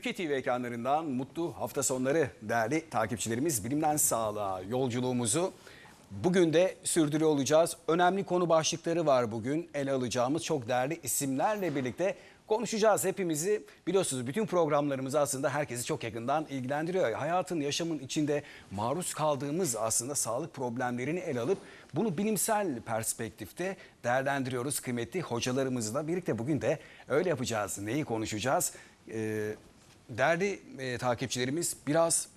Ülke TV ekranlarından mutlu hafta sonları değerli takipçilerimiz. Bilimden sağlığa yolculuğumuzu bugün de sürdürüyor olacağız. Önemli konu başlıkları var bugün. Ele alacağımız çok değerli isimlerle birlikte konuşacağız. Hepimizi biliyorsunuz bütün programlarımız aslında herkesi çok yakından ilgilendiriyor. Hayatın, yaşamın içinde maruz kaldığımız aslında sağlık problemlerini ele alıp bunu bilimsel perspektifte değerlendiriyoruz. Kıymetli hocalarımızla birlikte bugün de öyle yapacağız. Neyi konuşacağız? Ee, Değerli e, takipçilerimiz biraz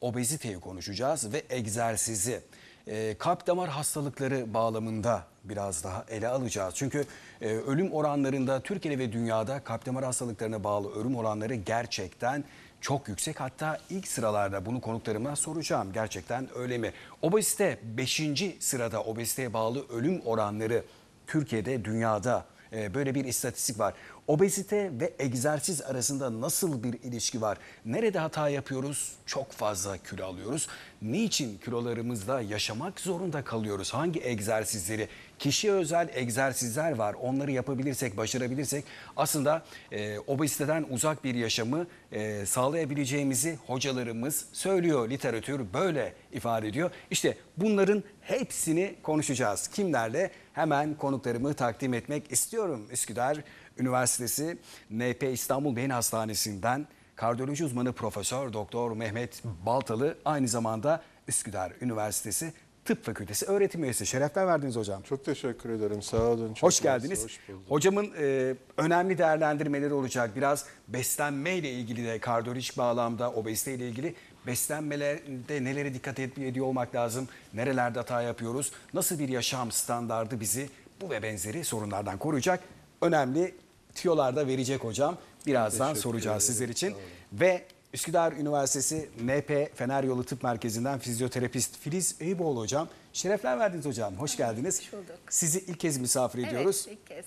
obeziteyi konuşacağız ve egzersizi. E, kalp damar hastalıkları bağlamında biraz daha ele alacağız. Çünkü e, ölüm oranlarında Türkiye'de ve dünyada kalp damar hastalıklarına bağlı ölüm oranları gerçekten çok yüksek. Hatta ilk sıralarda bunu konuklarıma soracağım. Gerçekten öyle mi? Obezite 5. sırada obeziteye bağlı ölüm oranları Türkiye'de, dünyada e, böyle bir istatistik var. Obezite ve egzersiz arasında nasıl bir ilişki var? Nerede hata yapıyoruz? Çok fazla kilo alıyoruz. Niçin kilolarımızla yaşamak zorunda kalıyoruz? Hangi egzersizleri? Kişiye özel egzersizler var. Onları yapabilirsek, başarabilirsek aslında e, obeziteden uzak bir yaşamı e, sağlayabileceğimizi hocalarımız söylüyor. Literatür böyle ifade ediyor. İşte bunların hepsini konuşacağız. Kimlerle? Hemen konuklarımı takdim etmek istiyorum. Üsküdar Üniversitesi NP İstanbul Beyin Hastanesi'nden kardiyoloji uzmanı Profesör Doktor Mehmet Baltalı aynı zamanda Üsküdar Üniversitesi Tıp Fakültesi öğretim üyesi. Şerefler verdiniz hocam. Çok teşekkür ederim. Sağ olun. Çok Hoş geldiniz. Hoş. Hocamın e, önemli değerlendirmeleri olacak. Biraz beslenme ile ilgili de kardiyolojik bağlamda obezite ile ilgili beslenmelerde nelere dikkat ediyor olmak lazım? Nerelerde hata yapıyoruz? Nasıl bir yaşam standardı bizi bu ve benzeri sorunlardan koruyacak? Önemli tiyolar da verecek hocam. Birazdan Teşekkür soracağız ederim. sizler için. Ve Üsküdar Üniversitesi NP Fener Yolu Tıp Merkezi'nden fizyoterapist Filiz Eyüboğlu hocam. Şerefler verdiniz hocam. Hoş geldiniz. Hoş bulduk. Sizi ilk kez misafir ediyoruz Evet, ilk kez.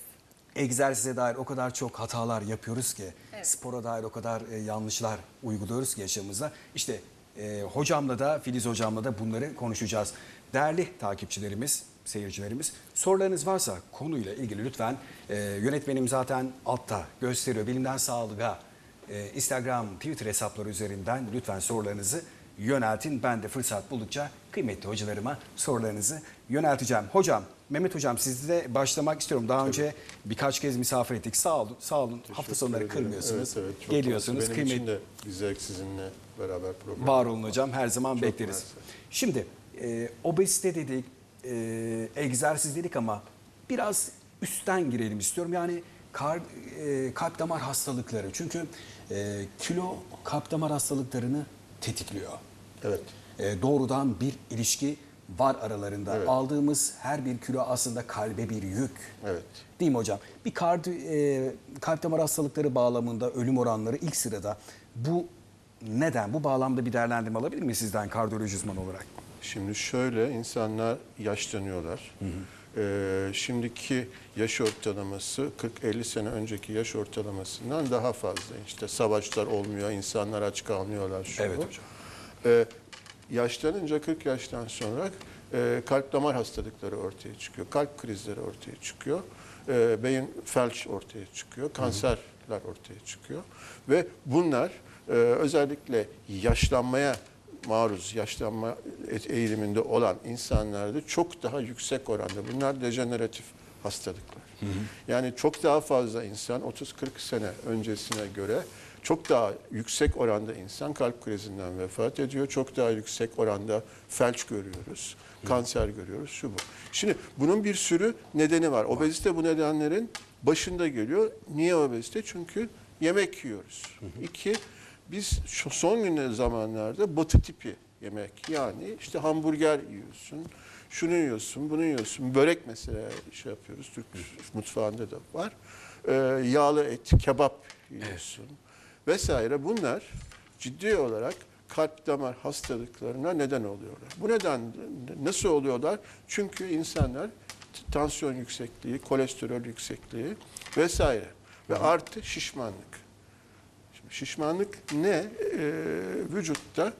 egzersize dair o kadar çok hatalar yapıyoruz ki, Evet. spora dair o kadar e, yanlışlar uyguluyoruz ki yaşamımızda. İşte e, hocamla da, Filiz hocamla da bunları konuşacağız. Değerli takipçilerimiz, seyircilerimiz, sorularınız varsa konuyla ilgili lütfen e, yönetmenim zaten altta gösteriyor. Bilimden Sağlığa, e, Instagram, Twitter hesapları üzerinden lütfen sorularınızı yöneltin. Ben de fırsat buldukça kıymetli hocalarıma sorularınızı yönelteceğim. Hocam, Mehmet hocam sizle başlamak istiyorum. Daha önce birkaç kez misafir ettik. Sağ olun, sağ olun. Hafta Teşekkür sonları ederim. kırmıyorsunuz. Evet, evet, Geliyorsunuz. Benim Kıymet için de bir zevk sizinle beraber program. var olun hocam. Her zaman Çok bekleriz. mersi. Şimdi e, obezite dedik, e, egzersiz dedik ama biraz üstten girelim istiyorum. Yani kar, e, kalp damar hastalıkları. Çünkü e, kilo kalp damar hastalıklarını tetikliyor. Evet. E, doğrudan bir ilişki var aralarında. Evet. Aldığımız her bir kilo aslında kalbe bir yük. Evet. Değil mi hocam? Bir kardi, e, kalp damar hastalıkları bağlamında ölüm oranları ilk sırada. Bu neden? Bu bağlamda bir değerlendirme alabilir miyiz sizden kardiyoloji uzmanı olarak? Şimdi şöyle insanlar yaşlanıyorlar. Ee, şimdiki yaş ortalaması 40-50 sene önceki yaş ortalamasından daha fazla. İşte savaşlar olmuyor, insanlar aç kalmıyorlar. Şu Evet bu. hocam. Ee, yaşlanınca 40 yaştan sonra e, kalp damar hastalıkları ortaya çıkıyor. Kalp krizleri ortaya çıkıyor. E, beyin felç ortaya çıkıyor. Kanserler ortaya çıkıyor. Ve bunlar e, özellikle yaşlanmaya maruz, yaşlanma e- eğiliminde olan insanlarda çok daha yüksek oranda. Bunlar dejeneratif hastalıklar. Yani çok daha fazla insan 30-40 sene öncesine göre çok daha yüksek oranda insan kalp krizinden vefat ediyor. Çok daha yüksek oranda felç görüyoruz, kanser görüyoruz, şu bu. Şimdi bunun bir sürü nedeni var. Obezite bu nedenlerin başında geliyor. Niye obezite? Çünkü yemek yiyoruz. İki, biz şu son günler zamanlarda batı tipi yemek yani işte hamburger yiyorsun, şunu yiyorsun, bunu yiyorsun. Börek mesela şey yapıyoruz, Türk mutfağında da var. Ee, yağlı et, kebap yiyorsun vesaire. Bunlar ciddi olarak kalp damar hastalıklarına neden oluyorlar. Bu neden nasıl oluyorlar? Çünkü insanlar tansiyon yüksekliği, kolesterol yüksekliği vesaire ve artı şişmanlık. Şişmanlık ne? Ee, vücutta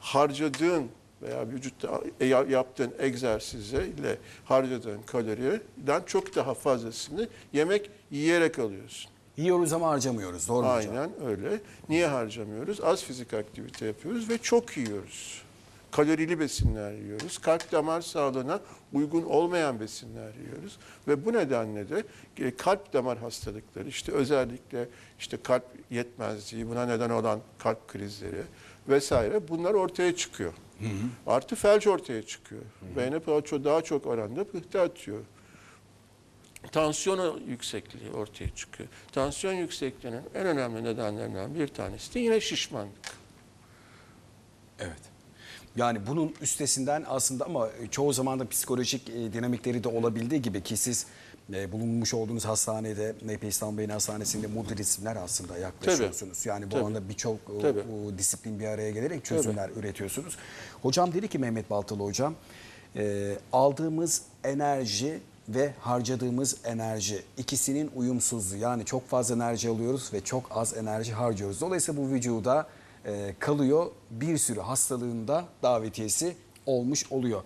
harcadığın veya vücutta e, ya- yaptığın egzersize ile harcadığın kaloriden çok daha fazlasını yemek yiyerek alıyorsun. Yiyoruz ama harcamıyoruz. Doğru mu hocam? Aynen öyle. Niye harcamıyoruz? Az fizik aktivite yapıyoruz ve çok yiyoruz. Kalorili besinler yiyoruz. Kalp damar sağlığına uygun olmayan besinler yiyoruz. Ve bu nedenle de e, kalp damar hastalıkları, işte özellikle işte kalp yetmezliği, buna neden olan kalp krizleri vesaire bunlar ortaya çıkıyor. Artı felç ortaya çıkıyor. Beyne palço daha çok oranda pıhtı atıyor tansiyon yüksekliği ortaya çıkıyor. Tansiyon yüksekliğinin en önemli nedenlerinden bir tanesi de yine şişmanlık. Evet. Yani bunun üstesinden aslında ama çoğu zaman da psikolojik e, dinamikleri de olabildiği gibi ki siz e, bulunmuş olduğunuz hastanede Neype İstanbul Beyin Hastanesi'nde multidisipliner aslında yaklaşıyorsunuz. Yani bu Tabii. anda birçok e, Tabii. disiplin bir araya gelerek çözümler üretiyorsunuz. Hocam dedi ki Mehmet Baltalı hocam e, aldığımız enerji ve harcadığımız enerji ikisinin uyumsuzluğu yani çok fazla enerji alıyoruz ve çok az enerji harcıyoruz. Dolayısıyla bu vücuda e, kalıyor bir sürü hastalığında davetiyesi olmuş oluyor.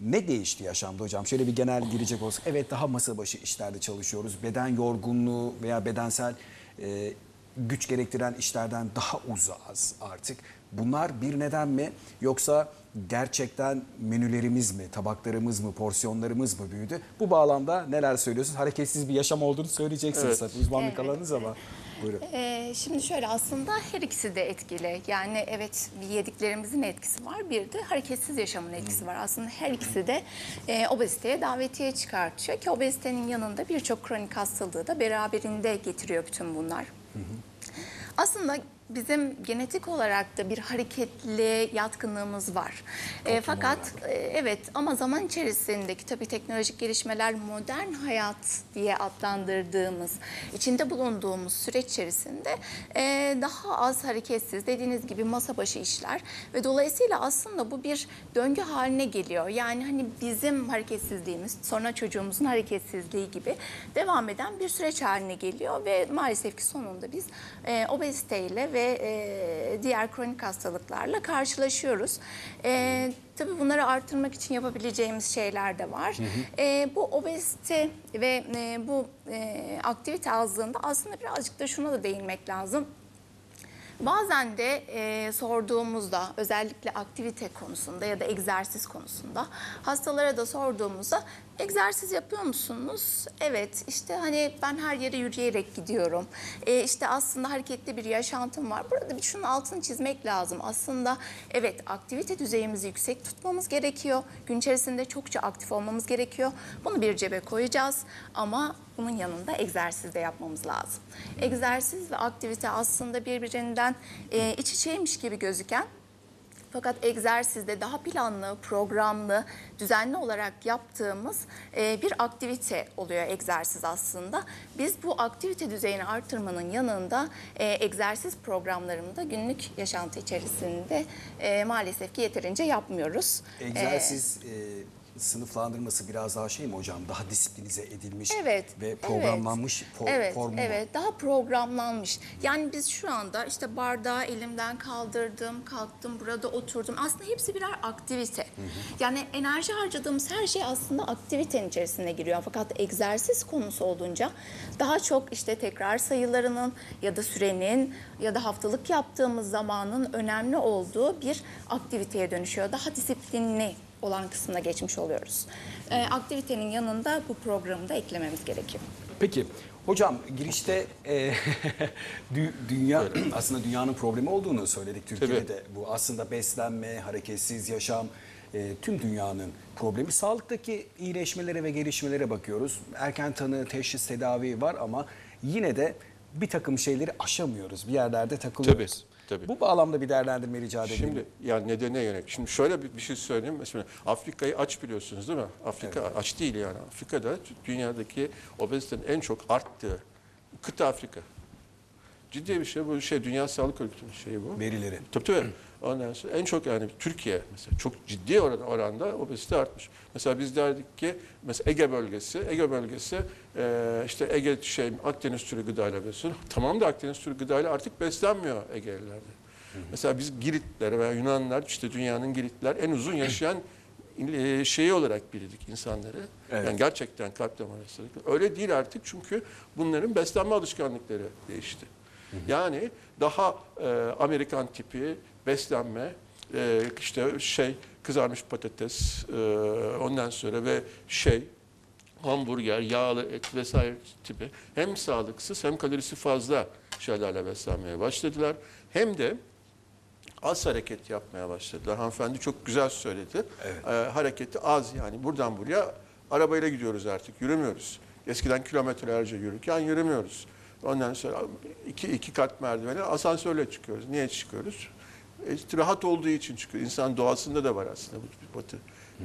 Ne değişti yaşamda hocam? Şöyle bir genel girecek olsak. Evet daha masa başı işlerde çalışıyoruz. Beden yorgunluğu veya bedensel e, güç gerektiren işlerden daha uzağız artık. Bunlar bir neden mi? Yoksa gerçekten menülerimiz mi, tabaklarımız mı, porsiyonlarımız mı büyüdü? Bu bağlamda neler söylüyorsunuz? Hareketsiz bir yaşam olduğunu söyleyeceksiniz Evet. tabii uzmanlık Evet, alanınız ama. Buyurun. Ee, şimdi şöyle aslında her ikisi de etkili. Yani evet yediklerimizin etkisi var bir de hareketsiz yaşamın etkisi var. Aslında her ikisi de e, obeziteye davetiye çıkartıyor ki obezitenin yanında birçok kronik hastalığı da beraberinde getiriyor bütün bunlar. Aslında bizim genetik olarak da bir hareketli yatkınlığımız var. E, fakat e, evet ama zaman içerisindeki tabii teknolojik gelişmeler modern hayat diye adlandırdığımız, içinde bulunduğumuz süreç içerisinde e, daha az hareketsiz dediğiniz gibi masa başı işler ve dolayısıyla aslında bu bir döngü haline geliyor. Yani hani bizim hareketsizliğimiz sonra çocuğumuzun hareketsizliği gibi devam eden bir süreç haline geliyor ve maalesef ki sonunda biz e, obeziteyle ve e, diğer kronik hastalıklarla karşılaşıyoruz. E, tabii bunları artırmak için yapabileceğimiz şeyler de var. E, bu obezite ve e, bu e, aktivite azlığında aslında birazcık da şuna da değinmek lazım. Bazen de e, sorduğumuzda özellikle aktivite konusunda ya da egzersiz konusunda hastalara da sorduğumuzda egzersiz yapıyor musunuz? Evet işte hani ben her yere yürüyerek gidiyorum. E, işte aslında hareketli bir yaşantım var. Burada bir şunun altını çizmek lazım. Aslında evet aktivite düzeyimizi yüksek tutmamız gerekiyor. Gün içerisinde çokça aktif olmamız gerekiyor. Bunu bir cebe koyacağız ama bunun yanında egzersiz de yapmamız lazım. Egzersiz ve aktivite aslında birbirinden e, iç içeymiş gibi gözüken fakat egzersizde daha planlı, programlı, düzenli olarak yaptığımız e, bir aktivite oluyor egzersiz aslında. Biz bu aktivite düzeyini artırmanın yanında e, egzersiz programlarını da günlük yaşantı içerisinde e, maalesef ki yeterince yapmıyoruz. Egzersiz e, sınıflandırması biraz daha şey mi hocam? Daha disiplinize edilmiş Evet. ve programlanmış evet, fo- evet, formu mu? Evet, daha programlanmış. Yani biz şu anda işte bardağı elimden kaldırdım, kalktım, burada oturdum. Aslında hepsi birer aktivite. Yani enerji harcadığımız her şey aslında aktivitenin içerisine giriyor. Fakat egzersiz konusu olunca daha çok işte tekrar sayılarının ya da sürenin ya da haftalık yaptığımız zamanın önemli olduğu bir aktiviteye dönüşüyor. Daha disiplinli olan kısmına geçmiş oluyoruz. Ee, aktivitenin yanında bu programı da eklememiz gerekiyor. Peki hocam girişte e, dü- dünya aslında dünyanın problemi olduğunu söyledik Türkiye'de. Tabii. Bu aslında beslenme, hareketsiz yaşam e, tüm dünyanın problemi. Sağlıktaki iyileşmelere ve gelişmelere bakıyoruz. Erken tanı, teşhis, tedavi var ama yine de bir takım şeyleri aşamıyoruz. Bir yerlerde takılıyoruz. Tabii, tabii. Bu bağlamda bir değerlendirme rica edebilirim. Şimdi yani nedene yönelik. Şimdi şöyle bir, bir şey söyleyeyim. Mesela Afrika'yı aç biliyorsunuz değil mi? Afrika aç değil yani. Afrika'da dünyadaki obezitenin en çok arttığı kıta Afrika. Ciddi bir şey bu şey Dünya Sağlık Örgütü'nün şeyi bu. Verileri. Tabii tabii. Ondan sonra en çok yani Türkiye mesela çok ciddi oranda, oranda obezite artmış. Mesela biz derdik ki mesela Ege bölgesi, Ege bölgesi e, işte Ege şey Akdeniz türü gıdayla besleniyor. Tamam da Akdeniz türü gıdayla artık beslenmiyor Ege'lilerde. Mesela biz Giritler veya Yunanlar işte dünyanın Giritler en uzun yaşayan e, şeyi olarak bilirdik insanları. Evet. Yani gerçekten kalp damar hastalıkları. Öyle değil artık çünkü bunların beslenme alışkanlıkları değişti. Yani daha e, Amerikan tipi beslenme, e, işte şey kızarmış patates, e, ondan sonra ve şey hamburger, yağlı et vesaire tipi hem sağlıksız hem kalorisi fazla şeylerle beslenmeye başladılar. Hem de az hareket yapmaya başladılar. Hanımefendi çok güzel söyledi. Evet. Ee, hareketi az yani buradan buraya arabayla gidiyoruz artık yürümüyoruz. Eskiden kilometrelerce yürürken yürümüyoruz. Ondan sonra iki, iki kat merdiveni asansörle çıkıyoruz. Niye çıkıyoruz? E, işte rahat olduğu için çıkıyor. İnsan doğasında da var aslında bu bir batı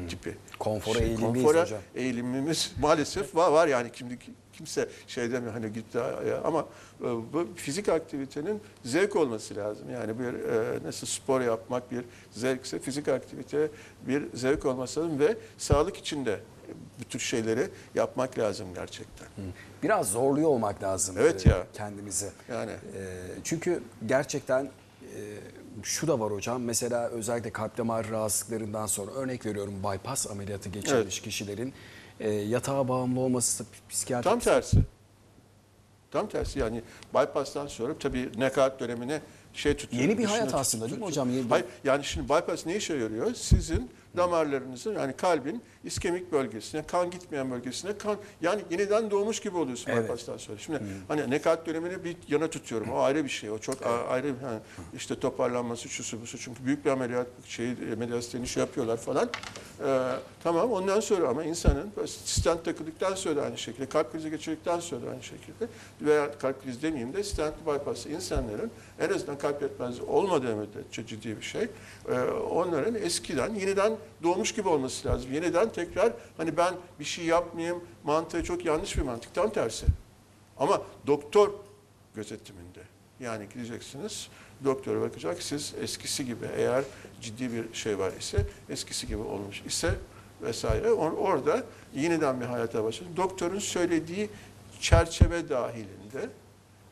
tipi. Konfora eğilimliyiz konfora hocam. eğilimimiz maalesef var, var yani şimdi kimse şey demiyor hani gitti ya ama e, bu fizik aktivitenin zevk olması lazım. Yani bir e, nasıl spor yapmak bir zevkse fizik aktivite bir zevk olması lazım ve sağlık içinde bu tür şeyleri yapmak lazım gerçekten. Biraz zorluyor olmak lazım Evet e, ya. kendimizi. Yani. E, çünkü gerçekten e, şu da var hocam. Mesela özellikle kalp damar rahatsızlıklarından sonra örnek veriyorum bypass ameliyatı geçirmiş kişilerin e, yatağa bağımlı olması psikiyatrik Tam tersi. Tam tersi yani bypass'tan sonra tabii nekaat dönemine şey tutuyor. Yeni bir hayat aslında değil mi hocam? Yeni Hayır, yani şimdi bypass ne işe yarıyor? Sizin damarlarınızın yani kalbin iskemik bölgesine, kan gitmeyen bölgesine kan yani yeniden doğmuş gibi oluyorsun Evet. bypass'tan sonra. Şimdi hani nekaat dönemini bir yana tutuyorum. O ayrı bir şey. O çok a- ayrı yani işte toparlanması şusu busu. Çünkü büyük bir ameliyat şey mediasteni şey yapıyorlar falan. Ee, tamam ondan sonra ama insanın stent takıldıktan sonra da aynı şekilde kalp krizi geçirdikten sonra da aynı şekilde veya kalp krizi demeyeyim de stent bypass insanların en azından kalp yetmezliği olmadığı müddetçe ciddi bir şey. Ee, onların eskiden yeniden doğmuş gibi olması lazım. Yeniden tekrar hani ben bir şey yapmayayım mantığı çok yanlış bir mantık. Tam tersi. Ama doktor gözetiminde. Yani gideceksiniz, doktora bakacak. Siz eskisi gibi eğer ciddi bir şey var ise, eskisi gibi olmuş ise vesaire or- orada yeniden bir hayata başlayın. Doktorun söylediği çerçeve dahilinde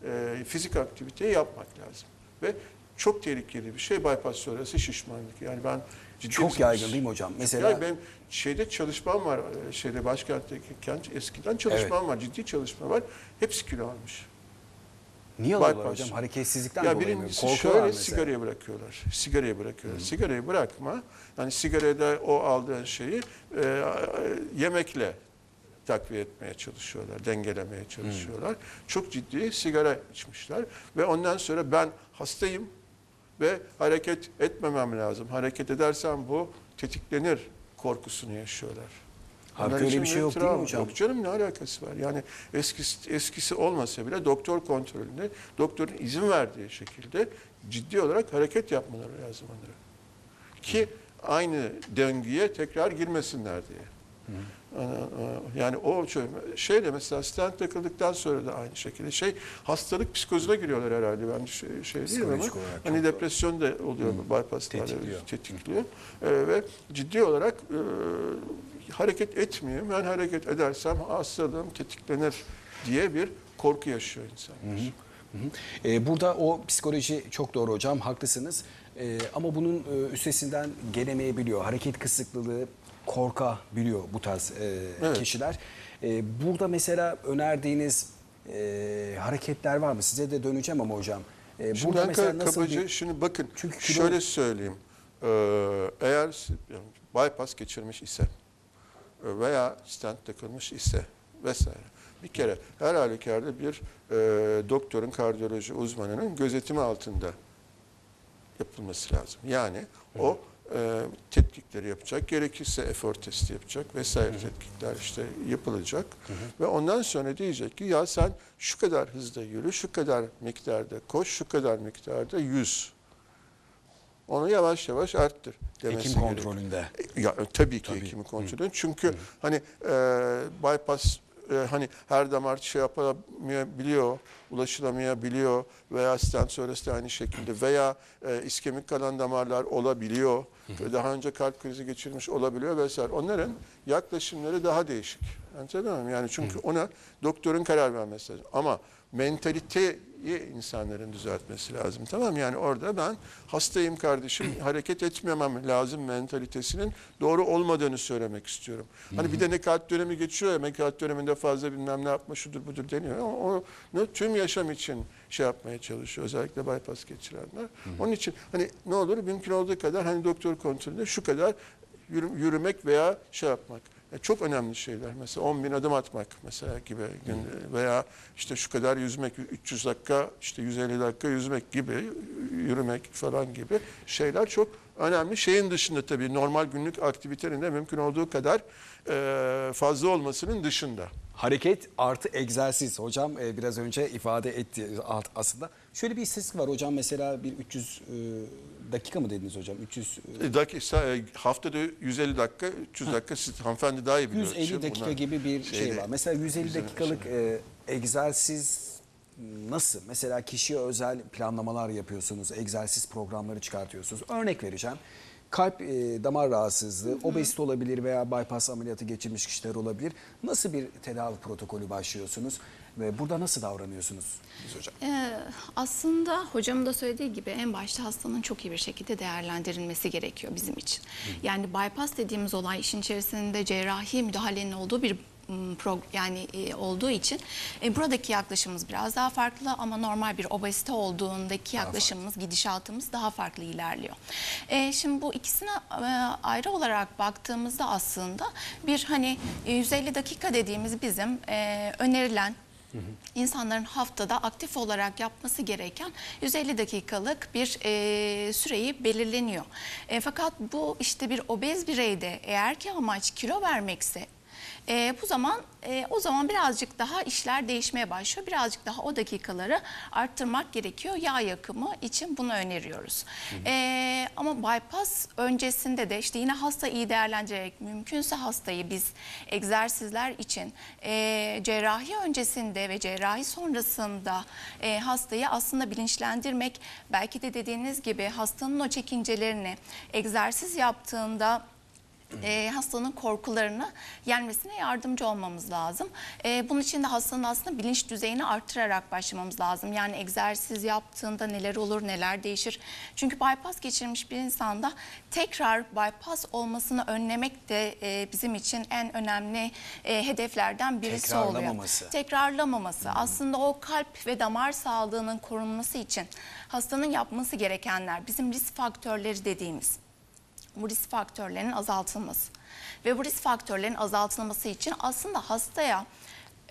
e, fizik aktiviteyi yapmak lazım. Ve çok tehlikeli bir şey bypass sonrası şişmanlık. Yani ben ciddi Çok yaygın değil mi hocam? Mesela- Yani benim şeyde çalışmam var. e, Şeyde başkentteki kent eskiden çalışmam var. Ciddi çalışma var. Hepsi kilo almış. Niye alıyorlar bypass. hocam? Hareketsizlikten Ya dolayı mı? şöyle mesela. sigarayı bırakıyorlar. Sigarayı bırakıyorlar. Sigarayı bırakma. Yani sigarada o aldığın şeyi e, yemekle takviye etmeye çalışıyorlar, dengelemeye çalışıyorlar. Çok ciddi sigara içmişler ve ondan sonra ben hastayım ve hareket etmemem lazım. Hareket edersem bu tetiklenir korkusunu yaşıyorlar. Halbuki öyle bir şey yok değil mi travma. hocam? Yok canım ne alakası var? Yani eskisi, eskisi olmasa bile doktor kontrolünde, doktorun izin verdiği şekilde ciddi olarak hareket yapmaları lazım onlara. Ki aynı döngüye tekrar girmesinler diye. Yani o şeyle mesela stent takıldıktan sonra da aynı şekilde şey hastalık psikozuna giriyorlar herhalde ben şey, şey Psikolojik olarak hani depresyon da oluyor bypasslarla Tetikliyor. tetikliyor. Ee, ve ciddi olarak e, hareket etmeyeyim. Ben hareket edersem hastalığım tetiklenir diye bir korku yaşıyor insanlar. Hı hı. Ee, burada o psikoloji çok doğru hocam, haklısınız. Ee, ama bunun e, üstesinden gelemeyebiliyor. Hareket kısıklılığı korkabiliyor bu tarz e, Evet. kişiler. Ee, burada mesela önerdiğiniz e, hareketler var mı? Size de döneceğim ama hocam. Ee, Şimdi burada mesela nasıl kabaca bir... şimdi bakın Çünkü kilo- şöyle söyleyeyim. Ee, eğer yani bypass geçirmiş ise e, veya stent takılmış ise vesaire. Bir kere her halükarda bir e, doktorun kardiyoloji uzmanının gözetimi altında yapılması lazım. Yani o e, tetkikleri yapacak, gerekirse efor testi yapacak vesaire tetkikler işte yapılacak ve ondan sonra diyecek ki ya sen şu kadar hızda yürü, şu kadar miktarda koş, şu kadar miktarda yüz. Onu yavaş yavaş arttır demesi Hekim gerekiyor. kontrolünde. Ya e, tabii ki Tabii. hekimi kontrolü. Çünkü hani e, bypass e, hani her damar şey yapamayabiliyor, ulaşılamayabiliyor veya stent sonrası aynı şekilde veya e, iskemik kalan damarlar olabiliyor. Daha önce kalp krizi geçirmiş olabiliyor vesaire. Onların yaklaşımları daha değişik Anlatabiliyor muyum? Yani çünkü ona doktorun karar vermesi lazım. Ama mentaliteyi insanların düzeltmesi lazım. Tamam? Yani orada ben hastayım kardeşim hareket etmemem lazım mentalitesinin doğru olmadığını söylemek istiyorum. Hani bir de nekaat dönemi geçiyor ya nekaat döneminde fazla bilmem ne yapma şudur budur deniyor. Ama onu tüm yaşam için şey yapmaya çalışıyor. Özellikle bypass geçirenler. Onun için hani ne olur mümkün olduğu kadar hani doktor kontrolünde şu kadar yürü- yürümek veya şey yapmak. Çok önemli şeyler. Mesela 10 bin adım atmak mesela gibi veya işte şu kadar yüzmek, 300 dakika, işte 150 dakika yüzmek gibi, yürümek falan gibi şeyler çok önemli. Şeyin dışında tabii normal günlük aktivitenin de mümkün olduğu kadar fazla olmasının dışında. Hareket artı egzersiz. Hocam biraz önce ifade etti aslında. Şöyle bir istatistik var hocam mesela bir 300 e, dakika mı dediniz hocam? 300 e, E, dakika, e, haftada 150 dakika, 300 dakika siz hanımefendi daha iyi biliyor. 150 Şimdi dakika gibi bir şey şeyde- var. Mesela 150 Güzel dakikalık e, egzersiz nasıl? Mesela kişiye özel planlamalar yapıyorsunuz, egzersiz programları çıkartıyorsunuz. Örnek vereceğim. Kalp e, damar rahatsızlığı, obezite olabilir veya bypass ameliyatı geçirmiş kişiler olabilir. Nasıl bir tedavi protokolü başlıyorsunuz ve burada nasıl davranıyorsunuz biz hocam? Ee, aslında hocamın da söylediği gibi en başta hastanın çok iyi bir şekilde değerlendirilmesi gerekiyor bizim için. Yani bypass dediğimiz olay işin içerisinde cerrahi müdahalenin olduğu bir yani e, olduğu için e, buradaki yaklaşımımız biraz daha farklı ama normal bir obezite olduğundaki yaklaşımımız, gidişatımız daha farklı ilerliyor. E, şimdi bu ikisine e, ayrı olarak baktığımızda aslında bir hani e, 150 dakika dediğimiz bizim e, önerilen İnsanların haftada aktif olarak yapması gereken 150 dakikalık bir e, süreyi belirleniyor. E, fakat bu işte bir obez bireyde eğer ki amaç kilo vermekse e, bu zaman e, o zaman birazcık daha işler değişmeye başlıyor. Birazcık daha o dakikaları arttırmak gerekiyor. Yağ yakımı için bunu öneriyoruz. E, ama bypass öncesinde de işte yine hasta iyi değerlendirerek mümkünse hastayı biz egzersizler için e, cerrahi öncesinde ve cerrahi sonrasında e, hastayı aslında bilinçlendirmek belki de dediğiniz gibi hastanın o çekincelerini egzersiz yaptığında e, hastanın korkularını yenmesine yardımcı olmamız lazım. E, bunun için de hastanın aslında bilinç düzeyini artırarak başlamamız lazım. Yani egzersiz yaptığında neler olur, neler değişir. Çünkü bypass geçirmiş bir insanda tekrar bypass olmasını önlemek de e, bizim için en önemli e, hedeflerden birisi oluyor. Tekrarlamaması. Tekrarlamaması. Aslında o kalp ve damar sağlığının korunması için hastanın yapması gerekenler bizim risk faktörleri dediğimiz bu risk faktörlerinin azaltılması. Ve bu risk faktörlerin azaltılması için aslında hastaya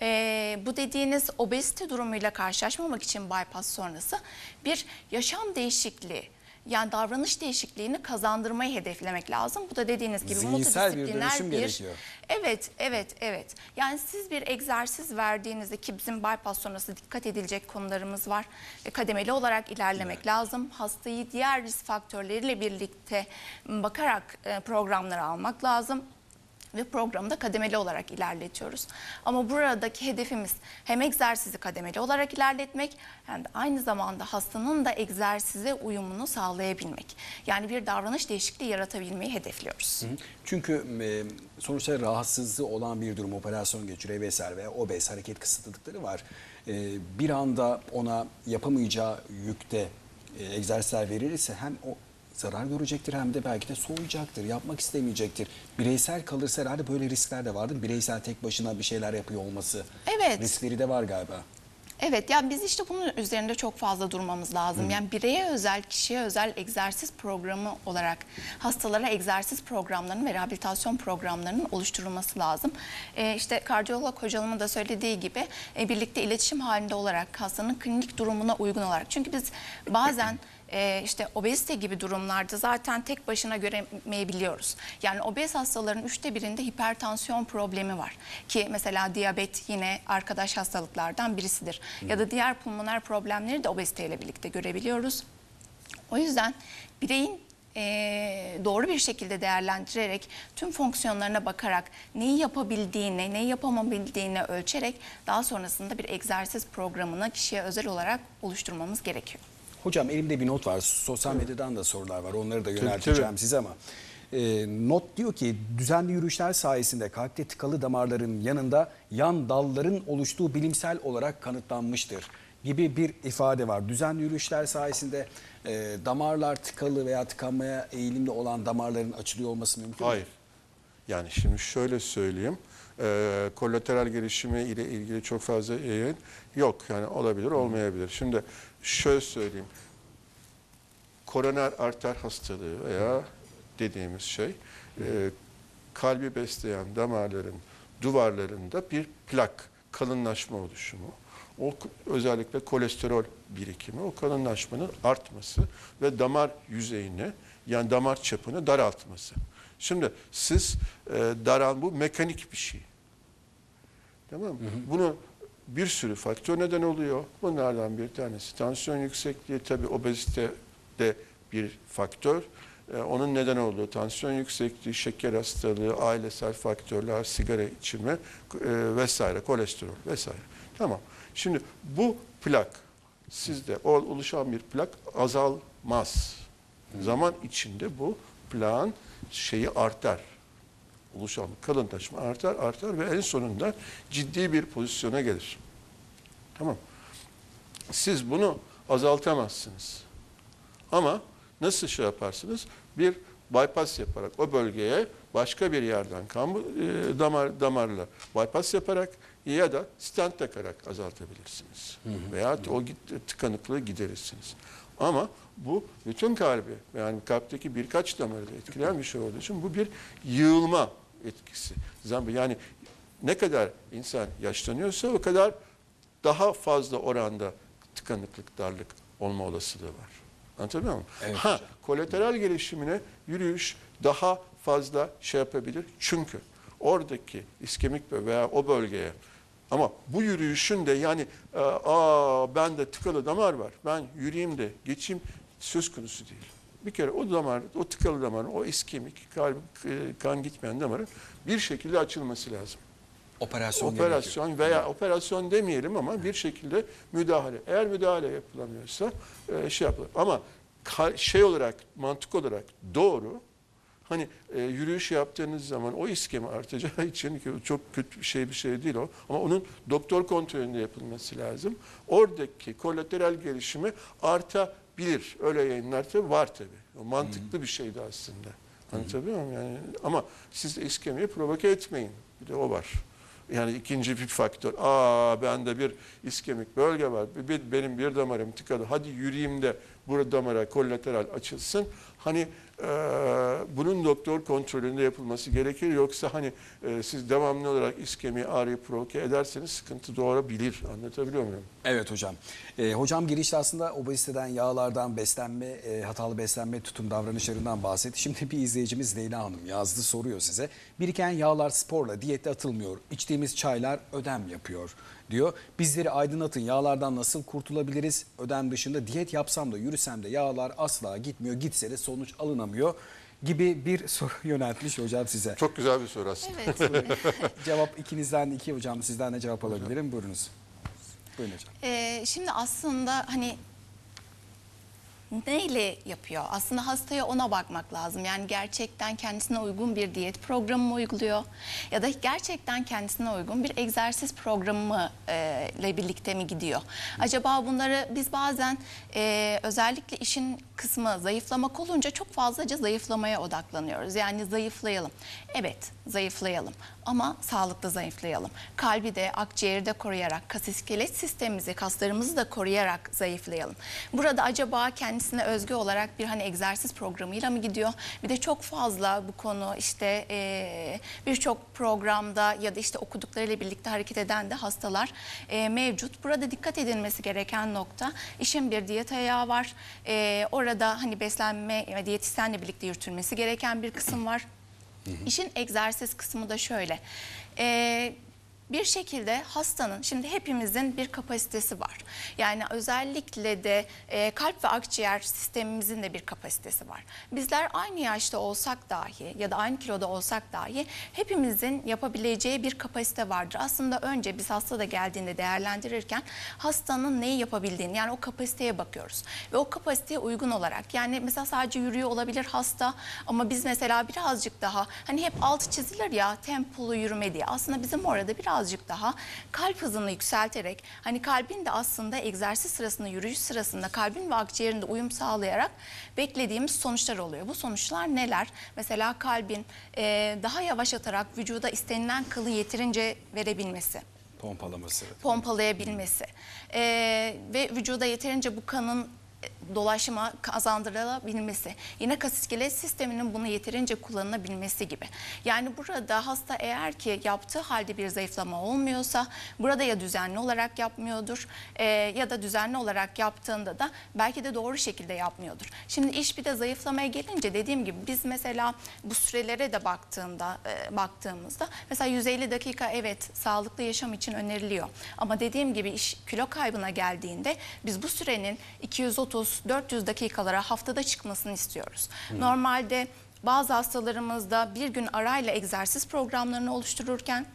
e, bu dediğiniz obezite durumuyla karşılaşmamak için bypass sonrası bir yaşam değişikliği yani davranış değişikliğini kazandırmayı hedeflemek lazım. Bu da dediğiniz gibi Zihinsel bir multidisipliner dönüşüm gerekiyor. Evet, evet, evet. Yani siz bir egzersiz verdiğinizde ki bizim bypass sonrası dikkat edilecek konularımız var. E, kademeli olarak ilerlemek lazım. Hastayı diğer risk faktörleriyle birlikte bakarak e, programları almak lazım ve programı da kademeli olarak ilerletiyoruz. Ama buradaki hedefimiz hem egzersizi kademeli olarak ilerletmek hem de aynı zamanda hastanın da egzersize uyumunu sağlayabilmek. Yani bir davranış değişikliği yaratabilmeyi hedefliyoruz. Çünkü sonuçta rahatsızlığı olan bir durum operasyon geçiriyor vesaire veya obez hareket kısıtlılıkları var. Bir anda ona yapamayacağı yükte e, egzersizler verilirse hem o zarar görecektir hem de belki de soğuyacaktır, yapmak istemeyecektir. Bireysel kalırsa herhalde böyle riskler de vardır. Bireysel tek başına bir şeyler yapıyor olması Evet. riskleri de var galiba. Evet yani biz işte bunun üzerinde çok fazla durmamız lazım. Yani bireye özel, kişiye özel egzersiz programı olarak hastalara egzersiz programlarının ve rehabilitasyon programlarının oluşturulması lazım. Ee, işte kardiyolog hocamın da söylediği gibi e, birlikte iletişim halinde olarak hastanın klinik durumuna uygun olarak. Çünkü biz bazen e, işte obezite gibi durumlarda zaten tek başına göremeyebiliyoruz. Yani obez hastaların üçte birinde hipertansiyon problemi var. Ki mesela diyabet yine arkadaş hastalıklardan birisidir. Ya da diğer pulmoner problemleri de obeziteyle birlikte görebiliyoruz. O yüzden bireyin eee, doğru bir şekilde değerlendirerek tüm fonksiyonlarına bakarak neyi yapabildiğini, neyi yapamabildiğini ölçerek daha sonrasında bir egzersiz programını kişiye özel olarak oluşturmamız gerekiyor. Hocam elimde bir not var. Sosyal medyadan da sorular var. Onları da yönelteceğim tabii. size ama e, not diyor ki düzenli yürüyüşler sayesinde kalpte tıkalı damarların yanında yan dalların oluştuğu bilimsel olarak kanıtlanmıştır gibi bir ifade var. Düzenli yürüyüşler sayesinde e, damarlar tıkalı veya tıkanmaya eğilimli olan damarların açılıyor olması mümkün mü? Hayır. Yani şimdi şöyle söyleyeyim. E, kolateral gelişimi ile ilgili çok fazla yayın yok. Yani olabilir, olmayabilir. Şimdi şöyle söyleyeyim. Koroner arter hastalığı veya dediğimiz şey e, kalbi besleyen damarların duvarlarında bir plak, kalınlaşma oluşumu. O özellikle kolesterol birikimi, o kalınlaşmanın artması ve damar yüzeyini yani damar çapını daraltması. Şimdi siz e, daral bu mekanik bir şey. Tamam mı? Bunu bir sürü faktör neden oluyor. Bunlardan bir tanesi tansiyon yüksekliği, tabii obezite de bir faktör. Ee, onun neden olduğu tansiyon yüksekliği, şeker hastalığı, ailesel faktörler, sigara içimi e, vesaire, kolesterol vesaire. Tamam. Şimdi bu plak sizde oluşan bir plak azalmaz. Zaman içinde bu plağın şeyi artar oluşan kalınlaşma artar artar ve en sonunda ciddi bir pozisyona gelir. Tamam. Siz bunu azaltamazsınız. Ama nasıl şey yaparsınız? Bir bypass yaparak o bölgeye başka bir yerden kan e, damar damarla bypass yaparak ya da stent takarak azaltabilirsiniz. Veya o tıkanıklığı giderirsiniz. Ama bu bütün kalbi yani kalpteki birkaç damarı da etkileyen bir şey olduğu için bu bir yığılma etkisi. Zam- Yani ne kadar insan yaşlanıyorsa o kadar daha fazla oranda tıkanıklık, darlık olma olasılığı var. Anlatabiliyor muyum? Evet ha, hocam. kolateral gelişimine yürüyüş daha fazla şey yapabilir. Çünkü oradaki iskemik veya o bölgeye ama bu yürüyüşün de yani e, aa ben de tıkalı damar var. Ben yürüyeyim de geçeyim söz konusu değil. Bir kere o damar, o tıkalı damarın, o iskemik, kalp, e, kan gitmeyen damarın bir şekilde açılması lazım. Operasyon, gerekiyor. Operasyon veya operasyon demeyelim ama bir şekilde müdahale. Eğer müdahale yapılamıyorsa e, şey yapılır. Ama şey olarak, mantık olarak doğru. Hani e, yürüyüş yaptığınız zaman o iskemi artacağı için ki çok kötü bir şey bir şey değil o. Ama onun doktor kontrolünde yapılması lazım. Oradaki kolateral gelişimi artabilir. Öyle yayınlar tabii var tabii. O mantıklı bir şeydi aslında. Anlatabiliyor muyum? Yani, ama siz de iskemiyi provoke etmeyin. Bir de o var. Yani ikinci bir faktör. Aa bende bir iskemik bölge var. Bir- benim bir damarım tıkalı. Hadi yürüyeyim de burada damara kolateral açılsın. Hani e, bunun doktor kontrolünde yapılması gerekir. Yoksa hani e, siz devamlı olarak iskemi ağrıyı provoke ederseniz sıkıntı doğurabilir. Anlatabiliyor muyum? Evet hocam. Ee, hocam girişte aslında obeziteden, yağlardan, beslenme, e, hatalı beslenme tutum davranışlarından bahsetti. Şimdi bir izleyicimiz Leyla Hanım yazdı soruyor size. Biriken yağlar sporla, diyette atılmıyor. İçtiğimiz çaylar ödem yapıyor diyor. Bizleri aydınlatın yağlardan nasıl kurtulabiliriz? Ödem dışında diyet yapsam da yürüsem de yağlar asla gitmiyor. Gitse de sonuç alınamıyor gibi bir soru yöneltmiş hocam size. Çok güzel bir soru aslında. Evet. Cevap ikinizden iki hocam sizden de cevap alabilirim. Buyurunuz. Buyurun hocam. Ee, şimdi aslında hani neyle yapıyor? Aslında hastaya ona bakmak lazım. Yani gerçekten kendisine uygun bir diyet programı mı uyguluyor? Ya da gerçekten kendisine uygun bir egzersiz programı mı, e, ile birlikte mi gidiyor? Acaba bunları biz bazen e, özellikle işin kısmı zayıflamak olunca çok fazlaca zayıflamaya odaklanıyoruz. Yani zayıflayalım. Evet zayıflayalım ama sağlıklı zayıflayalım. Kalbi de akciğeri de koruyarak, kas iskelet sistemimizi, kaslarımızı da koruyarak zayıflayalım. Burada acaba kendisine özgü olarak bir hani egzersiz programıyla mı gidiyor? Bir de çok fazla bu konu işte eee, birçok programda ya da işte okuduklarıyla birlikte hareket eden de hastalar eee, mevcut. Burada dikkat edilmesi gereken nokta işin bir diyet ayağı var. Eee, orada hani beslenme ve diyetisyenle birlikte yürütülmesi gereken bir kısım var. İşin egzersiz kısmı da şöyle. Ee, bir şekilde hastanın şimdi hepimizin bir kapasitesi var. Yani özellikle de e, kalp ve akciğer sistemimizin de bir kapasitesi var. Bizler aynı yaşta olsak dahi ya da aynı kiloda olsak dahi hepimizin yapabileceği bir kapasite vardır. Aslında önce biz hasta da geldiğinde değerlendirirken hastanın neyi yapabildiğini yani o kapasiteye bakıyoruz. Ve o kapasiteye uygun olarak yani mesela sadece yürüyor olabilir hasta ama biz mesela birazcık daha hani hep altı çizilir ya tempolu yürüme diye. Aslında bizim orada birazcık daha kalp hızını yükselterek hani kalbin de aslında egzersiz sırasında yürüyüş sırasında kalbin ve akciğerin de uyum sağlayarak beklediğimiz sonuçlar oluyor. Bu sonuçlar neler? Mesela kalbin eee, daha yavaş atarak vücuda istenilen kılı yeterince verebilmesi Pompalaması. pompalayabilmesi Ee, ve vücuda yeterince bu kanın e, dolaşıma kazandırılabilmesi. Yine kas iskelet sisteminin bunu yeterince kullanılabilmesi gibi. Yani burada hasta eğer ki yaptığı halde bir zayıflama olmuyorsa burada ya düzenli olarak yapmıyordur e, ya da düzenli olarak yaptığında da belki de doğru şekilde yapmıyordur. Şimdi iş bir de zayıflamaya gelince dediğim gibi biz mesela bu sürelere de baktığında e, baktığımızda mesela 150 dakika evet sağlıklı yaşam için öneriliyor. Ama dediğim gibi iş kilo kaybına geldiğinde biz bu sürenin 230-400 dakikalara haftada çıkmasını istiyoruz. Normalde bazı hastalarımızda bir gün arayla egzersiz programlarını oluştururken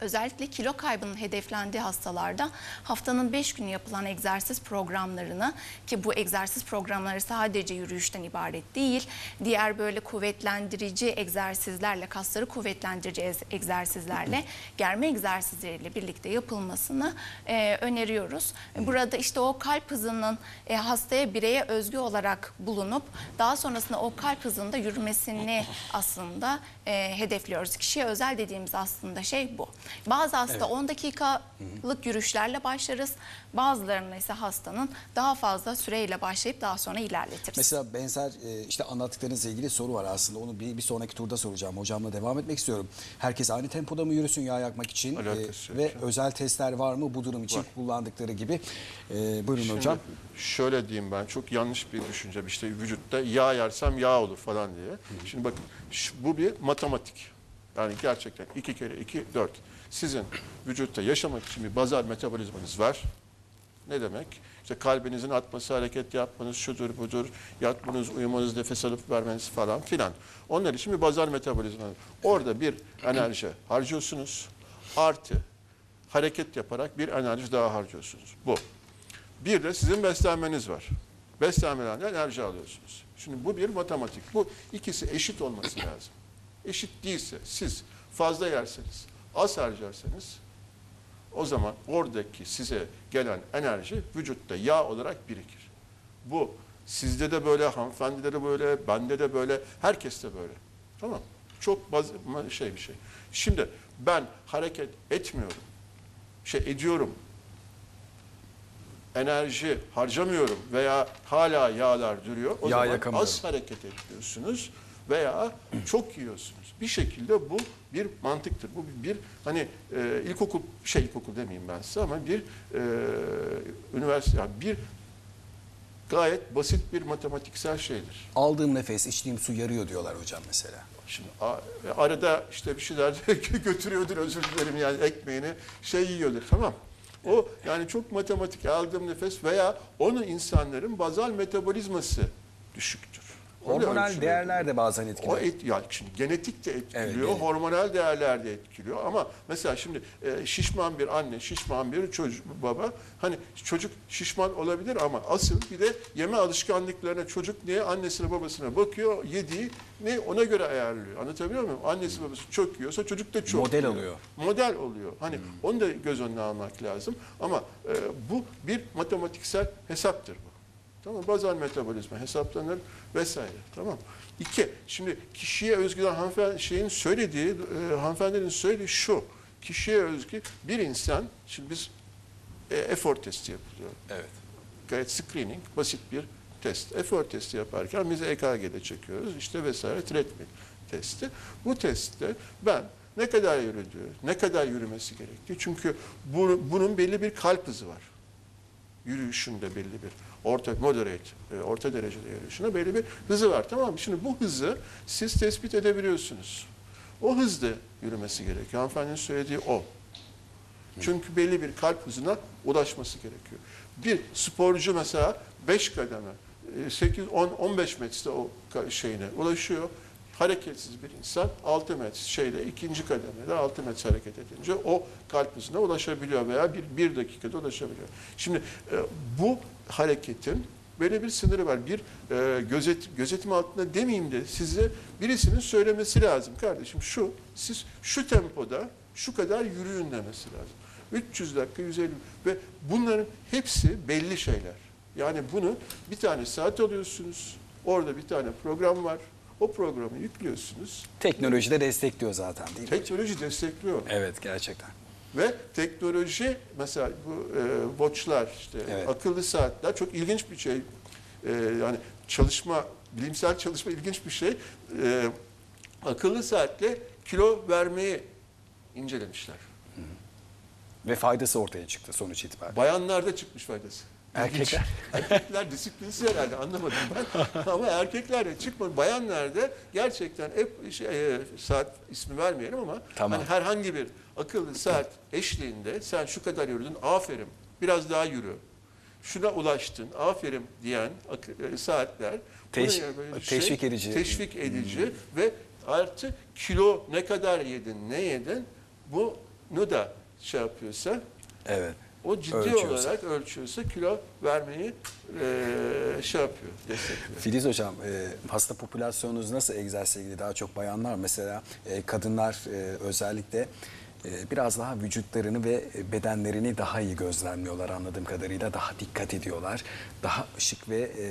Özellikle kilo kaybının hedeflendiği hastalarda haftanın 5 günü yapılan egzersiz programlarını ki bu egzersiz programları sadece yürüyüşten ibaret değil, diğer böyle kuvvetlendirici egzersizlerle, kasları kuvvetlendirici egzersizlerle, germe egzersizleriyle birlikte yapılmasını e, öneriyoruz. Burada işte o kalp hızının e, hastaya bireye özgü olarak bulunup daha sonrasında o kalp hızında yürümesini aslında e, hedefliyoruz. Kişiye özel dediğimiz aslında şey bu. Bazı hasta 10 dakikalık yürüyüşlerle başlarız. Bazılarına ise hastanın daha fazla süreyle başlayıp daha sonra ilerletiriz. Mesela benzer e, işte anlattıklarınızla ilgili soru var aslında. Onu bir, bir sonraki turda soracağım. Hocamla devam etmek istiyorum. Herkes aynı tempoda mı yürüsün yağ yakmak için? Alakası yok ve özel testler var mı bu durum için Var. kullandıkları gibi? E, buyurun Şimdi hocam. şöyle diyeyim ben çok yanlış bir düşünce. İşte vücutta yağ yersem yağ olur falan diye. Şimdi bakın bu bir matematik. Yani gerçekten iki kere iki dört. Sizin vücutta yaşamak için bir bazal metabolizmanız var. Ne demek? İşte kalbinizin atması, hareket yapmanız, şudur budur, yatmanız, uyumanız, nefes alıp vermeniz falan filan. Onlar için bir bazal metabolizma. Orada bir enerji harcıyorsunuz. Artı hareket yaparak bir enerji daha harcıyorsunuz. Bu. Bir de sizin beslenmeniz var. Beslenmeden de enerji alıyorsunuz. Şimdi bu bir matematik. Bu ikisi eşit olması lazım. Eşit değilse siz fazla yerseniz, az harcarsanız o zaman oradaki size gelen enerji vücutta yağ olarak birikir. Bu sizde de böyle, hanımefendide de böyle, bende de böyle, herkeste böyle. Tamam Çok baz, şey bir şey. Şimdi ben hareket etmiyorum, şey ediyorum, enerji harcamıyorum veya hala yağlar duruyor. O Yağ zaman az hareket ediyorsunuz veya çok yiyorsunuz. Bir şekilde bu bir mantıktır. Bu bir hani e, ilkokul şey ilkokul demeyeyim ben size ama bir e, üniversite yani bir gayet basit bir matematiksel şeydir. Aldığım nefes, içtiğim su yarıyor diyorlar hocam mesela. Şimdi a- arada işte bir şeyler götürüyordur özür dilerim yani ekmeğini şey yiyordur tamam. O yani çok matematik aldığım nefes veya onu insanların bazal metabolizması düşüktür. Hormonal değerler de bazen etkili. O et, yani şimdi genetik de etkiliyor, Evet, hormonal değerler de etkiliyor ama mesela şimdi e, şişman bir anne, şişman bir çocuk baba hani çocuk şişman olabilir ama asıl bir de yeme alışkanlıklarına çocuk niye annesine babasına bakıyor, yediği ne ona göre ayarlıyor. Anlatabiliyor muyum? Annesi babası çok yiyorsa çocuk da çok Model alıyor. Model oluyor. Hani onu da göz önüne almak lazım ama e, bu bir matematiksel hesaptır. Tamam bazal metabolizma hesaplanır vesaire. Tamam. İki, şimdi kişiye özgü hanımefendi şeyin söylediği, e, hanımefendinin söylediği şu. Kişiye özgü bir insan, şimdi biz e, effort testi yapılıyor. Evet. Gayet screening, basit bir test. Effort testi yaparken biz EKG'de çekiyoruz. işte vesaire treadmill testi. Bu testte ben ne kadar yürüdüğü, ne kadar yürümesi gerektiği. Çünkü bu, bunun belli bir kalp hızı var yürüyüşünde belli bir orta moderate, e, orta derecede yürüyüşünde belli bir hızı var. Tamam mı? Şimdi bu hızı siz tespit edebiliyorsunuz. O hızda yürümesi gerekiyor. Hanımefendinin söylediği o. Çünkü belli bir kalp hızına ulaşması gerekiyor. Bir sporcu mesela 5 kademe, 8, 10, 15 metre o şeyine ulaşıyor. Hareketsiz bir insan 6 metre şeyde ikinci kademede 6 metre hareket edince o kalp hızına ulaşabiliyor veya bir, bir dakikada ulaşabiliyor. Şimdi e, bu hareketin böyle bir sınırı var. Bir e, gözet, gözetim altında demeyeyim de size birisinin söylemesi lazım. Kardeşim şu, siz şu tempoda şu kadar yürüyün demesi lazım. 300 dakika, 150 ve bunların hepsi belli şeyler. Yani bunu bir tane saat alıyorsunuz. Orada bir tane program var. O programı yüklüyorsunuz. Teknoloji de destekliyor zaten değil mi? Teknoloji destekliyor. Evet gerçekten. Ve teknoloji mesela bu e, watchlar işte Evet. akıllı saatler çok ilginç bir şey. E, yani çalışma bilimsel çalışma ilginç bir şey. E, akıllı saatle kilo vermeyi incelemişler. Ve faydası ortaya çıktı sonuç itibariyle. Bayanlarda çıkmış faydası. Erkekler? Erkekler disiplinsiz herhalde anlamadım ben. Ama erkeklerde çıkmadı. Bayanlarda gerçekten hep şey, e, saat ismi vermeyelim ama Tamam. hani herhangi bir akıllı saat eşliğinde sen şu kadar yürüdün aferin biraz daha yürü. Şuna ulaştın aferin diyen e, saatler Teş- böyle teşvik edici. Teşvik edici ve artı kilo ne kadar yedin ne yedin bunu da şey yapıyorsa Evet. O ciddi Ölçüyorsa. olarak ölçüyorsa kilo vermeyi e, şey yapıyor, destekliyor. Filiz Hocam, e, hasta popülasyonunuz nasıl egzersizle ilgili? Daha çok bayanlar mesela, e, kadınlar e, özellikle e, biraz daha vücutlarını ve bedenlerini daha iyi gözlemliyorlar anladığım kadarıyla. Daha dikkat ediyorlar. Daha şık ve e,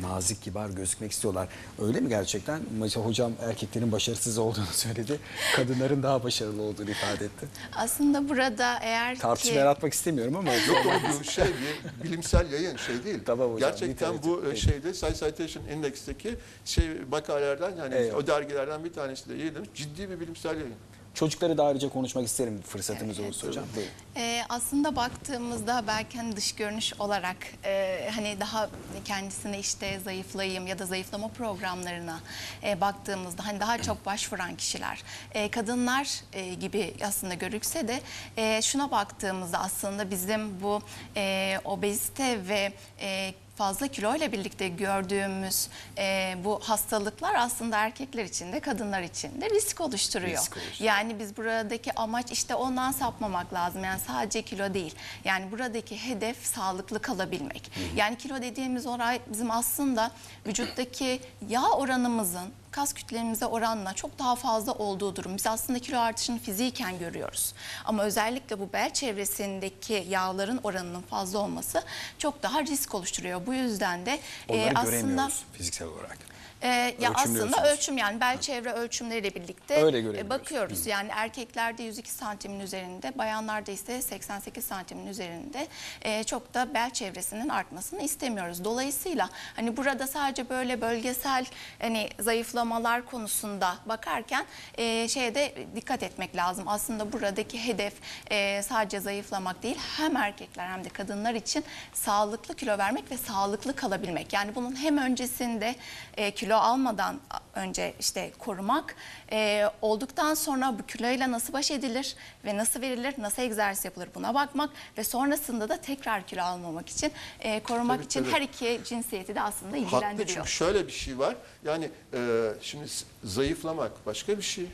nazik, kibar gözükmek istiyorlar. Öyle mi gerçekten? Mesela hocam erkeklerin başarısız olduğunu söyledi. Kadınların daha başarılı olduğunu ifade etti. Aslında burada eğer Tartışma ki... yaratmak istemiyorum ama Yok o bu şey bir bilimsel yayın şey değil. Tamam hocam, Gerçekten bu e, peki. şeyde Science Citation Index'teki şey makalelerden yani Eyvallah. o dergilerden bir tanesi de yayınlamış. Ciddi bir bilimsel yayın. Çocukları da ayrıca konuşmak isterim fırsatımız olursa hocam. Buyurun. Ee, aslında baktığımızda belki hani dış görünüş olarak e, hani daha kendisine işte zayıflayayım ya da zayıflama programlarına e, baktığımızda hani daha çok başvuran kişiler e, kadınlar e, gibi aslında görükse de e, şuna baktığımızda aslında bizim bu e, obezite ve e, fazla kilo ile birlikte gördüğümüz e, bu hastalıklar aslında erkekler için de kadınlar için de risk oluşturuyor. Risk oluşturuyor. Yani biz buradaki amaç işte ondan sapmamak lazım. Yani sadece kilo değil. Yani buradaki hedef sağlıklı kalabilmek. Yani kilo dediğimiz olay bizim aslında vücuttaki yağ oranımızın kas kütlemimize oranla çok daha fazla olduğu durum. Biz aslında kilo artışını fiziken görüyoruz. Ama özellikle bu bel çevresindeki yağların oranının fazla olması çok daha risk oluşturuyor. Bu yüzden de Onları e, aslında göremiyoruz fiziksel olarak. Ee, ya aslında ölçüm yani bel çevre ölçümleriyle birlikte e, bakıyoruz. Yani erkeklerde 102 santimin üzerinde, bayanlarda ise 88 santimin üzerinde e, çok da bel çevresinin artmasını istemiyoruz. Dolayısıyla hani burada sadece böyle bölgesel hani zayıflamalar konusunda bakarken e, şeye de dikkat etmek lazım. Aslında buradaki hedef e, sadece zayıflamak değil hem erkekler hem de kadınlar için sağlıklı kilo vermek ve sağlıklı kalabilmek. Yani bunun hem öncesinde e, kilo almadan önce işte korumak, e, olduktan sonra bu kiloyla nasıl baş edilir ve nasıl verilir, nasıl egzersiz yapılır buna bakmak ve sonrasında da tekrar kilo almamak için e, korumak Tabii, için tabii. her iki cinsiyeti de aslında Haklı ilgilendiriyor. çünkü şöyle bir şey var. Yani e, şimdi zayıflamak başka bir şey.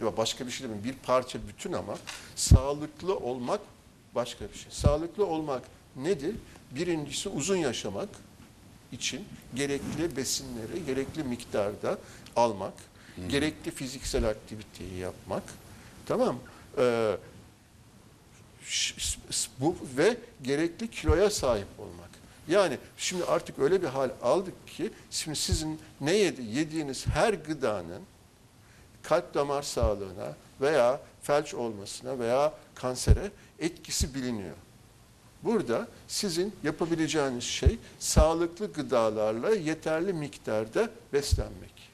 Ya başka bir şey değil mi? Bir parça bütün ama sağlıklı olmak başka bir şey. Sağlıklı olmak nedir? Birincisi uzun yaşamak için gerekli besinleri gerekli miktarda almak, gerekli fiziksel aktiviteyi yapmak. Tamam? Ee, bu ve gerekli kiloya sahip olmak. Yani şimdi artık öyle bir hal aldık ki şimdi sizin ne yedi, yediğiniz her gıdanın kalp damar sağlığına veya felç olmasına veya kansere etkisi biliniyor. Burada sizin yapabileceğiniz şey sağlıklı gıdalarla yeterli miktarda beslenmek.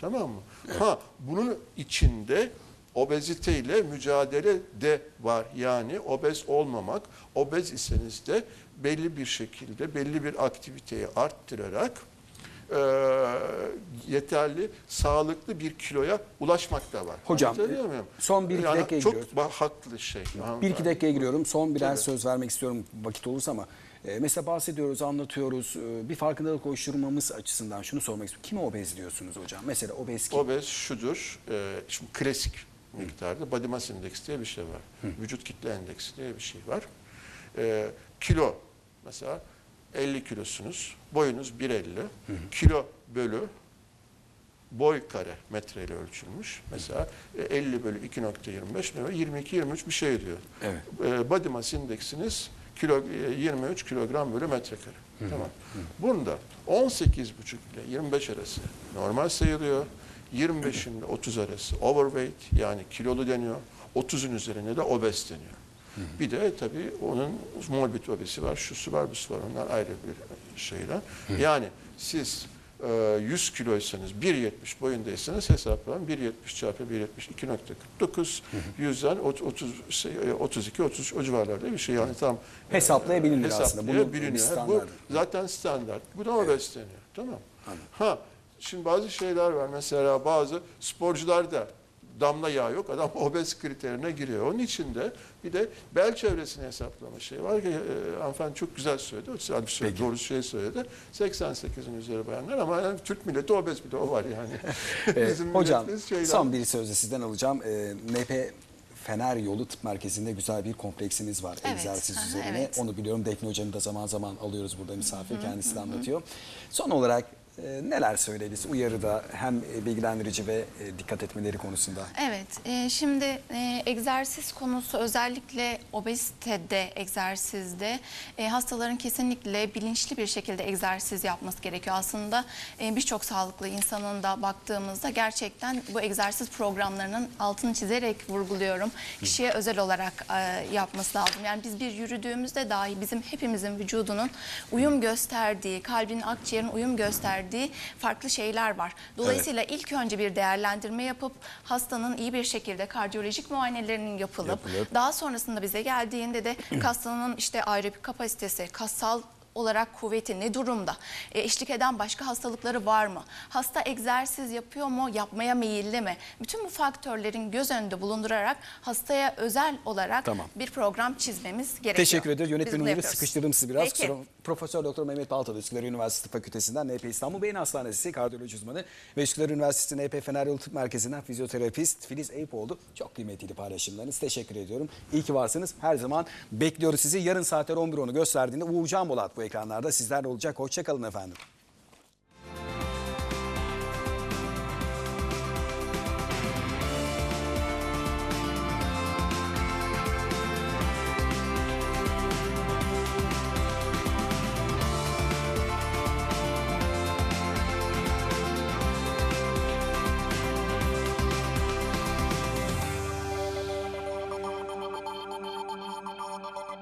Tamam mı? Ha bunun içinde obeziteyle mücadele de var. Yani obez olmamak, obez iseniz de belli bir şekilde belli bir aktiviteyi arttırarak e, yeterli, sağlıklı bir kiloya ulaşmak da var. Hocam, muyum? son bir iki yani dakikaya Çok giriyoruz. ba- haklı şey. Bir iki dakikaya giriyorum. Son birer Tabii. söz vermek istiyorum vakit olursa ama e, mesela bahsediyoruz, anlatıyoruz. E, bir farkındalık oluşturmamız açısından şunu sormak istiyorum. Kime obez diyorsunuz hocam? Mesela obez kim? Obez şudur, e, şimdi klasik miktarda body mass index diye bir şey var. Vücut kitle endeksi diye bir şey var. E, kilo mesela 50 kilosunuz, boyunuz 1.50, kilo bölü boy kare metreyle ölçülmüş. Mesela e, 50 bölü 2.25 ne? 22-23 bir şey diyor. Evet. E, body mass indeksiniz kilo, e, 23 kilogram bölü metrekare. Tamam. Bunda 18,5 ile 25 arası normal sayılıyor. 25 ile 30 arası overweight yani kilolu deniyor. 30'un üzerine de obez deniyor. Bir de tabii onun morbid obezi var, şusu var, busu var. Onlar ayrı bir şeyler. Yani siz e, 100 kiloysanız 1.70 boyundaysanız hesaplayın 1.70 çarpı 1.70 2.49 yüzden ot- 30 şey, e, 32 33 o civarlarda bir şey yani tam e, Hesaplayabilir aslında. Bunun bir hesaplayabiliyor. Bu zaten standart. Bu da obez deniyor. Tamam. Ha şimdi bazı şeyler var. Mesela bazı sporcularda damla yağ yok. Adam obez kriterine giriyor. Onun için de bir de bel çevresini hesaplama şey var ki e, hanımefendi çok güzel söyledi. O güzel bir şey, Peki. doğru şey söyledi. 88'in üzeri bayanlar ama yani Türk milleti obez bir de o var yani. Ee, Bizim hocam şeyden- son bir sözü sizden alacağım. Ee, NP Fener Yolu Tıp Merkezi'nde güzel bir kompleksiniz var Evet, egzersiz üzerine. evet. Onu biliyorum. Defne Hoca'nı da zaman zaman alıyoruz burada misafir. Kendisi de anlatıyor. Son olarak e, neler söyleriz uyarıda hem e, bilgilendirici ve e, dikkat etmeleri konusunda? Evet, e, şimdi egzersiz konusu özellikle obezitede, egzersizde hastaların kesinlikle bilinçli bir şekilde egzersiz yapması gerekiyor. Aslında birçok sağlıklı insanın da baktığımızda gerçekten bu egzersiz programlarının altını çizerek vurguluyorum. Kişiye özel olarak yapması lazım. Yani biz bir yürüdüğümüzde dahi bizim hepimizin vücudunun uyum gösterdiği, kalbin, akciğerin uyum gösterdiği farklı şeyler var. Dolayısıyla ilk önce bir değerlendirme yapıp hastanın iyi bir şekilde kardiyolojik muayenelerinin yapılıp, Yapılıp. daha sonrasında bize geldiğinde de hastanın işte aerobik kapasitesi, kassal olarak kuvveti ne durumda? E, eşlik eden başka hastalıkları var mı? Hasta egzersiz yapıyor mu? Yapmaya meyilli mi? Bütün bu faktörlerin göz önünde bulundurarak hastaya özel olarak Tamam. bir program çizmemiz gerekiyor. Teşekkür bunu Yönetmenim sıkıştırdım sizi biraz. Peki. Kusura- Profesör Doktor Mehmet Baltalı Üsküdar Üniversitesi Fakültesinden NP İstanbul Beyin Hastanesi kardiyoloji uzmanı ve Üsküdar Üniversitesi NP Fener Yolu Tıp Merkezi'nden fizyoterapist Filiz Eyüpoğlu. Çok kıymetli paylaşımlarınız. Teşekkür ediyorum. İyi ki varsınız. Her zaman bekliyoruz sizi. Yarın saatler 11.10'u gösterdiğinde Uğur Can Bolat bu ekranlarda sizlerle olacak. Hoşçakalın efendim.